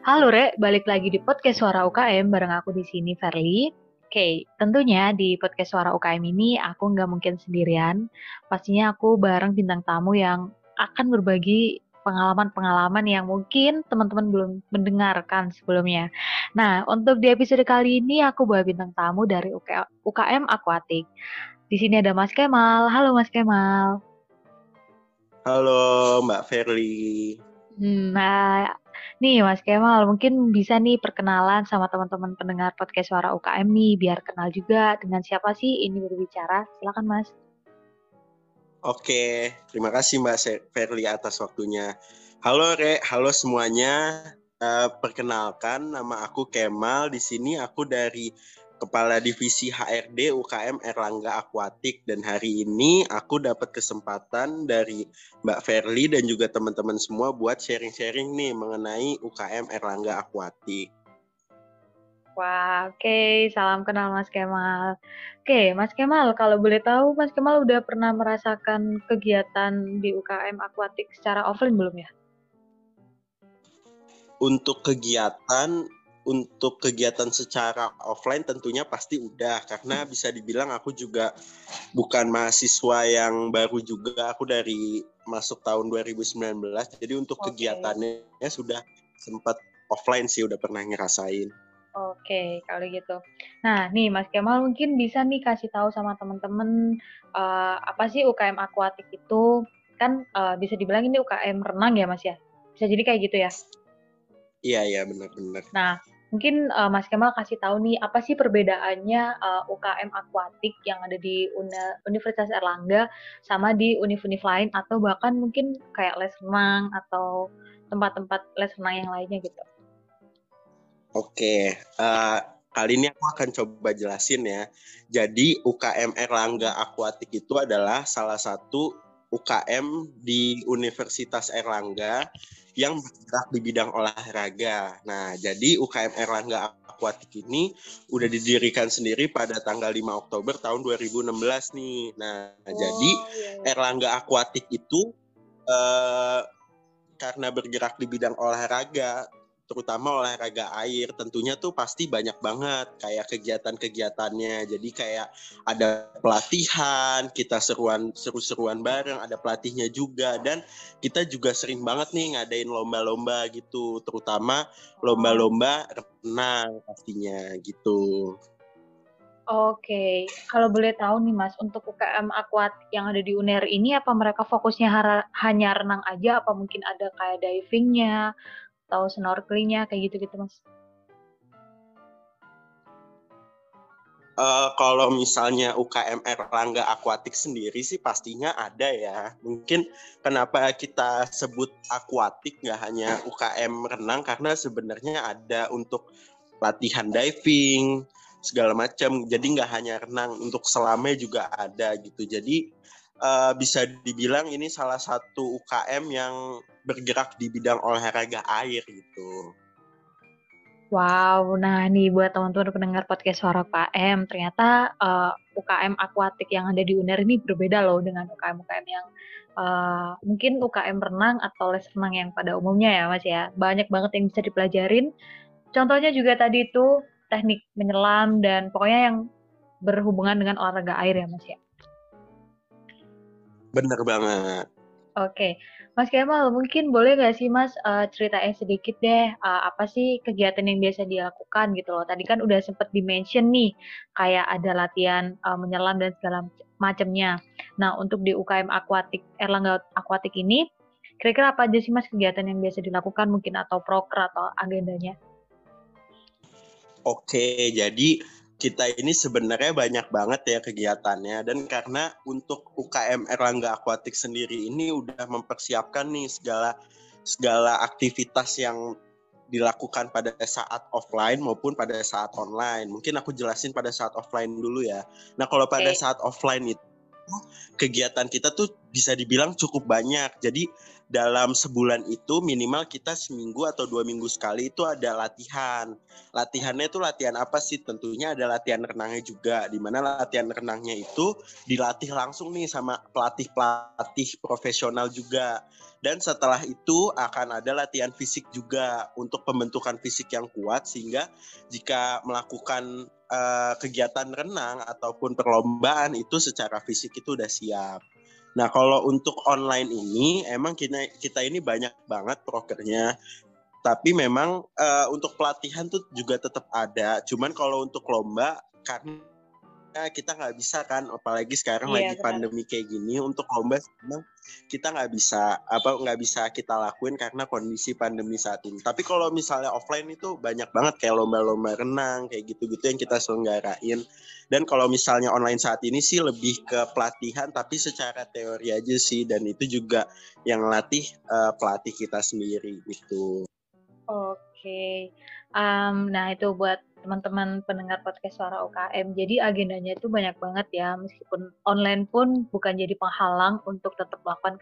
Halo Re, balik lagi di podcast Suara UKM bareng aku di sini Verly. Oke, tentunya di podcast Suara UKM ini aku nggak mungkin sendirian. Pastinya aku bareng bintang tamu yang akan berbagi pengalaman-pengalaman yang mungkin teman-teman belum mendengarkan sebelumnya. Nah, untuk di episode kali ini aku bawa bintang tamu dari UKM Aquatic. Di sini ada Mas Kemal. Halo Mas Kemal. Halo Mbak Verly. Hmm, nah, nih Mas Kemal, mungkin bisa nih perkenalan sama teman-teman pendengar podcast Suara UKM nih, biar kenal juga dengan siapa sih ini berbicara. Silakan Mas. Oke, terima kasih Mbak Verly atas waktunya. Halo Re, halo semuanya. Uh, perkenalkan, nama aku Kemal. Di sini aku dari Kepala Divisi HRD UKM Erlangga Aquatik dan hari ini aku dapat kesempatan dari Mbak Verly dan juga teman-teman semua buat sharing-sharing nih mengenai UKM Erlangga Aquatik. Wah, oke. Okay. Salam kenal Mas Kemal. Oke, okay, Mas Kemal, kalau boleh tahu Mas Kemal udah pernah merasakan kegiatan di UKM Aquatik secara offline belum ya? Untuk kegiatan untuk kegiatan secara offline tentunya pasti udah karena bisa dibilang aku juga bukan mahasiswa yang baru juga aku dari masuk tahun 2019 jadi untuk okay. kegiatannya sudah sempat offline sih udah pernah ngerasain. Oke, okay, kalau gitu. Nah, nih Mas Kemal mungkin bisa nih kasih tahu sama teman-teman uh, apa sih UKM akuatik itu? Kan uh, bisa dibilang ini UKM renang ya, Mas ya? Bisa jadi kayak gitu ya? Iya, iya benar-benar. Nah, mungkin uh, Mas Kemal kasih tahu nih apa sih perbedaannya uh, eh, UKM akuatik yang ada di Una, Universitas Erlangga sama di univ-univ lain atau bahkan mungkin kayak les renang atau tempat-tempat les renang yang lainnya gitu. Oke, uh, kali ini aku akan coba jelasin ya. Jadi UKM Erlangga Akuatik itu adalah salah satu UKM di Universitas Erlangga yang bergerak di bidang olahraga. Nah, jadi UKM Erlangga Aquatic ini udah didirikan sendiri pada tanggal 5 Oktober tahun 2016 nih. Nah, oh, jadi iya, iya. Erlangga Aquatic itu eh, karena bergerak di bidang olahraga, terutama olahraga air tentunya tuh pasti banyak banget kayak kegiatan-kegiatannya. Jadi kayak ada pelatihan kita seruan seru-seruan bareng ada pelatihnya juga. Dan kita juga sering banget nih ngadain lomba-lomba gitu terutama lomba-lomba renang pastinya gitu. Oke, kalau boleh tahu nih Mas, untuk UKM Aquat yang ada di UNER ini apa mereka fokusnya hanya renang aja? Apa mungkin ada kayak divingnya atau snorkelingnya kayak gitu gitu mas? Uh, kalau misalnya UKM Erlangga Aquatik sendiri sih pastinya ada ya. Mungkin kenapa kita sebut akuatik nggak hanya UKM renang karena sebenarnya ada untuk latihan diving segala macam. Jadi nggak hanya renang, untuk selamnya juga ada gitu. Jadi uh, bisa dibilang ini salah satu UKM yang bergerak di bidang olahraga air gitu. Wow, nah nih buat teman-teman pendengar podcast Suara UKM, ternyata uh, eh, UKM akuatik yang ada di UNER ini berbeda loh dengan UKM-UKM yang uh, mungkin UKM renang atau les renang yang pada umumnya ya Mas ya. Banyak banget yang bisa dipelajarin. Contohnya juga tadi itu teknik menyelam dan pokoknya yang berhubungan dengan olahraga air ya Mas ya. Bener banget. Oke, Mas Kemal, mungkin boleh nggak sih Mas uh, ceritain sedikit deh uh, apa sih kegiatan yang biasa dilakukan gitu loh. Tadi kan udah sempet dimention nih kayak ada latihan uh, menyelam dan segala macamnya. Nah untuk di UKM Aquatic Erlangga Aquatic ini, kira-kira apa aja sih Mas kegiatan yang biasa dilakukan mungkin atau proker atau agendanya? Oke, jadi kita ini sebenarnya banyak banget ya kegiatannya dan karena untuk UKM Erlangga Aquatik sendiri ini udah mempersiapkan nih segala segala aktivitas yang dilakukan pada saat offline maupun pada saat online. Mungkin aku jelasin pada saat offline dulu ya. Nah, kalau pada okay. saat offline itu kegiatan kita tuh bisa dibilang cukup banyak. Jadi dalam sebulan itu minimal kita seminggu atau dua minggu sekali itu ada latihan. Latihannya itu latihan apa sih? Tentunya ada latihan renangnya juga. Di mana latihan renangnya itu dilatih langsung nih sama pelatih-pelatih profesional juga. dan setelah itu akan ada latihan fisik juga untuk pembentukan fisik yang kuat sehingga jika melakukan uh, kegiatan renang ataupun perlombaan itu secara fisik itu udah siap. Nah, kalau untuk online ini emang kita kita ini banyak banget prokernya. Tapi memang uh, untuk pelatihan tuh juga tetap ada. Cuman kalau untuk lomba karena kita nggak bisa kan apalagi sekarang iya, lagi benar. pandemi kayak gini untuk lomba memang kita nggak bisa apa nggak bisa kita lakuin karena kondisi pandemi saat ini tapi kalau misalnya offline itu banyak banget kayak lomba-lomba renang kayak gitu-gitu yang kita selenggarain dan kalau misalnya online saat ini sih lebih ke pelatihan tapi secara teori aja sih dan itu juga yang latih uh, pelatih kita sendiri gitu oke okay. um, nah itu buat teman-teman pendengar podcast suara UKM. Jadi agendanya itu banyak banget ya, meskipun online pun bukan jadi penghalang untuk tetap melakukan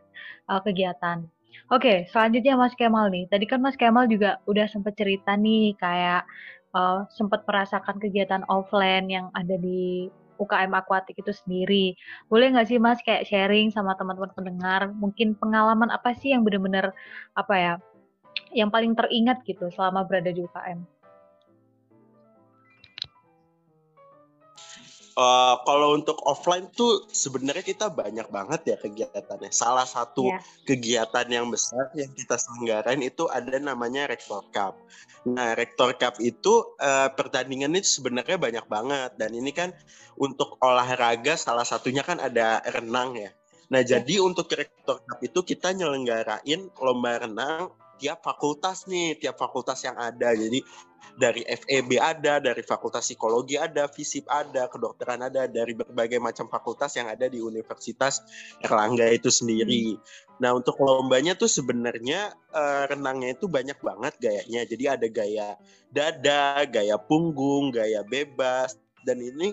uh, kegiatan. Oke, selanjutnya Mas Kemal nih. Tadi kan Mas Kemal juga udah sempat cerita nih kayak uh, sempat merasakan kegiatan offline yang ada di UKM Akuatik itu sendiri. Boleh nggak sih Mas kayak sharing sama teman-teman pendengar, mungkin pengalaman apa sih yang benar-benar apa ya, yang paling teringat gitu selama berada di UKM? Uh, kalau untuk offline tuh sebenarnya kita banyak banget ya kegiatannya. Salah satu yeah. kegiatan yang besar yang kita selenggarain itu ada namanya Rector Cup. Nah, Rector Cup itu uh, pertandingan itu sebenarnya banyak banget dan ini kan untuk olahraga salah satunya kan ada renang ya. Nah, yeah. jadi untuk Rector Cup itu kita nyelenggarain lomba renang tiap fakultas nih, tiap fakultas yang ada. Jadi dari FEB ada, dari Fakultas Psikologi ada, FISIP ada, kedokteran ada, dari berbagai macam fakultas yang ada di Universitas Erlangga itu sendiri. Hmm. Nah, untuk lombanya tuh sebenarnya uh, renangnya itu banyak banget gayanya. Jadi ada gaya dada, gaya punggung, gaya bebas, dan ini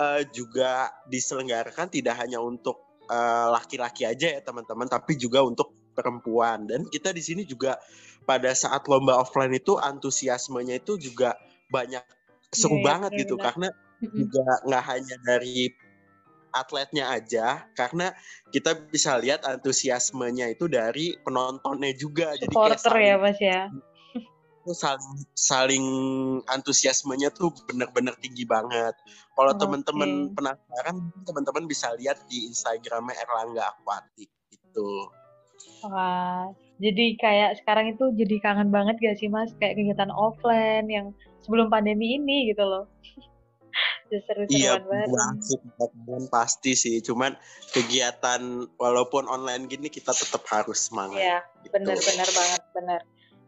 uh, juga diselenggarakan tidak hanya untuk eh, laki-laki uh, aja ya teman-teman, tapi juga untuk perempuan. Dan kita di sini juga pada saat lomba offline itu antusiasmenya itu juga banyak seru yeah, banget yeah, gitu yeah. karena juga nggak hanya dari atletnya aja karena kita bisa lihat antusiasmenya itu dari penontonnya juga supporter jadi kayak ya mas ya saling saling antusiasmenya tuh bener-bener tinggi banget. Kalau okay. teman-teman penasaran, teman-teman bisa lihat di Instagramnya Erlangga Aquatic itu. Wah, jadi kayak sekarang itu jadi kangen banget gak sih Mas kayak kegiatan offline yang sebelum pandemi ini gitu loh. iya, banget pasti sih. Cuman kegiatan walaupun online gini kita tetap harus semangat. Iya, gitu. benar-benar banget, benar.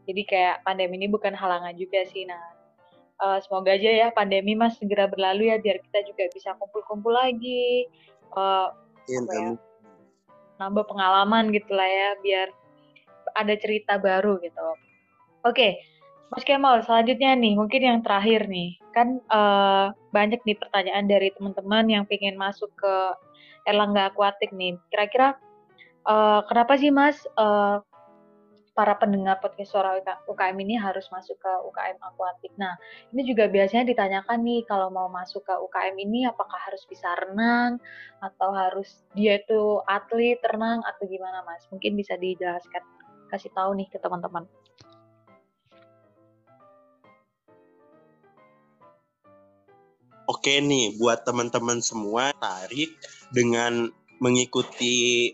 Jadi kayak pandemi ini bukan halangan juga sih. Nah, uh, semoga aja ya pandemi mas segera berlalu ya biar kita juga bisa kumpul-kumpul lagi. Uh, ya, nambah pengalaman gitu lah ya biar ada cerita baru gitu. Oke, Mas Kemal selanjutnya nih mungkin yang terakhir nih kan uh, banyak nih pertanyaan dari teman-teman yang pengen masuk ke Erlangga Aquatic nih. Kira-kira uh, kenapa sih Mas uh, para pendengar podcast suara UKM ini harus masuk ke UKM akuatik. Nah, ini juga biasanya ditanyakan nih kalau mau masuk ke UKM ini apakah harus bisa renang atau harus dia itu atlet renang atau gimana Mas? Mungkin bisa dijelaskan, kasih tahu nih ke teman-teman. Oke nih, buat teman-teman semua tarik dengan mengikuti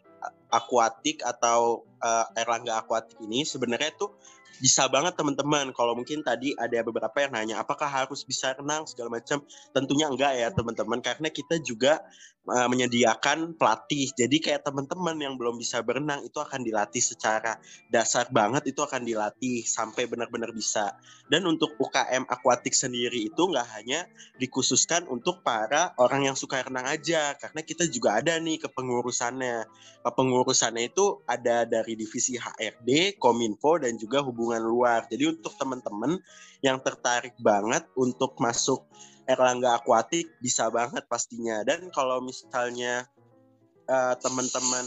akuatik atau uh, Erlangga Aquatic ini sebenarnya tuh bisa banget teman-teman. Kalau mungkin tadi ada beberapa yang nanya apakah harus bisa renang? segala macam. Tentunya enggak ya teman-teman. Karena kita juga uh, menyediakan pelatih. Jadi kayak teman-teman yang belum bisa berenang itu akan dilatih secara dasar banget itu akan dilatih sampai benar-benar bisa. Dan untuk UKM akuatik sendiri itu enggak hanya dikhususkan untuk para orang yang suka renang aja. Karena kita juga ada nih kepengurusannya. Kepengurusannya itu ada dari divisi HRD Kominfo dan juga hubungan hubungan luar. Jadi untuk teman-teman yang tertarik banget untuk masuk Erlangga Aquatic bisa banget pastinya. Dan kalau misalnya uh, teman-teman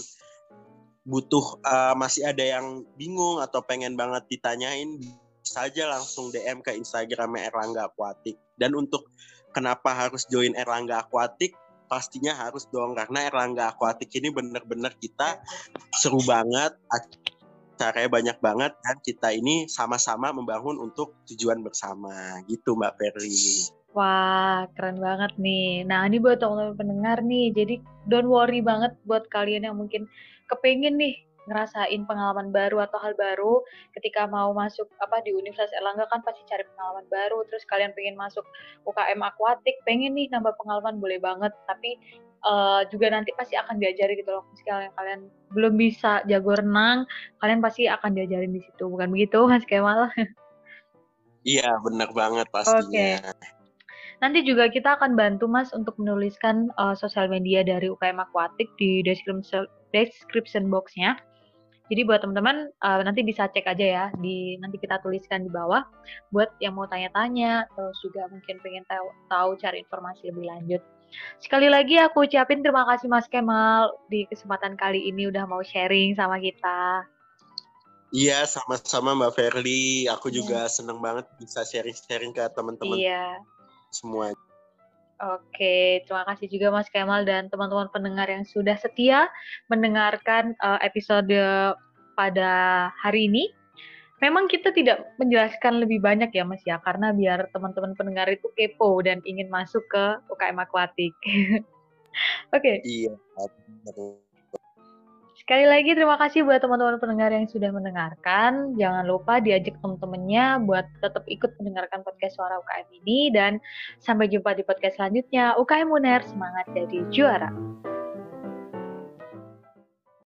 butuh uh, masih ada yang bingung atau pengen banget ditanyain bisa aja langsung DM ke Instagramnya Erlangga Aquatic. Dan untuk kenapa harus join Erlangga Aquatic pastinya harus dong karena Erlangga Aquatic ini bener-bener kita seru banget caranya banyak banget dan kita ini sama-sama membangun untuk tujuan bersama gitu Mbak Perli. Wah, keren banget nih. Nah, ini buat teman-teman pendengar nih. Jadi, don't worry banget buat kalian yang mungkin kepengen nih ngerasain pengalaman baru atau hal baru ketika mau masuk apa di Universitas Erlangga kan pasti cari pengalaman baru terus kalian pengen masuk UKM akuatik pengen nih nambah pengalaman boleh banget tapi uh, juga nanti pasti akan diajari gitu loh meski kalian belum bisa jago renang kalian pasti akan diajarin di situ bukan begitu Mas Kemal Iya benar banget pastinya okay. Nanti juga kita akan bantu Mas untuk menuliskan uh, sosial media dari UKM Aquatic di description description boxnya. Jadi buat teman-teman uh, nanti bisa cek aja ya di nanti kita tuliskan di bawah buat yang mau tanya-tanya terus juga mungkin pengen tahu tahu cari informasi lebih lanjut. Sekali lagi aku ucapin terima kasih Mas Kemal di kesempatan kali ini udah mau sharing sama kita. Iya, sama-sama Mbak Ferli. Aku yeah. juga seneng banget bisa sharing-sharing ke teman-teman. Iya semua. Oke, terima kasih juga Mas Kemal dan teman-teman pendengar yang sudah setia mendengarkan uh, episode pada hari ini. Memang kita tidak menjelaskan lebih banyak ya Mas ya, karena biar teman-teman pendengar itu kepo dan ingin masuk ke UKM Aquatik. Oke. Okay. Iya. Sekali lagi terima kasih buat teman-teman pendengar yang sudah mendengarkan. Jangan lupa diajak teman-temannya buat tetap ikut mendengarkan podcast Suara UKM ini dan sampai jumpa di podcast selanjutnya. UKM Uner semangat jadi juara.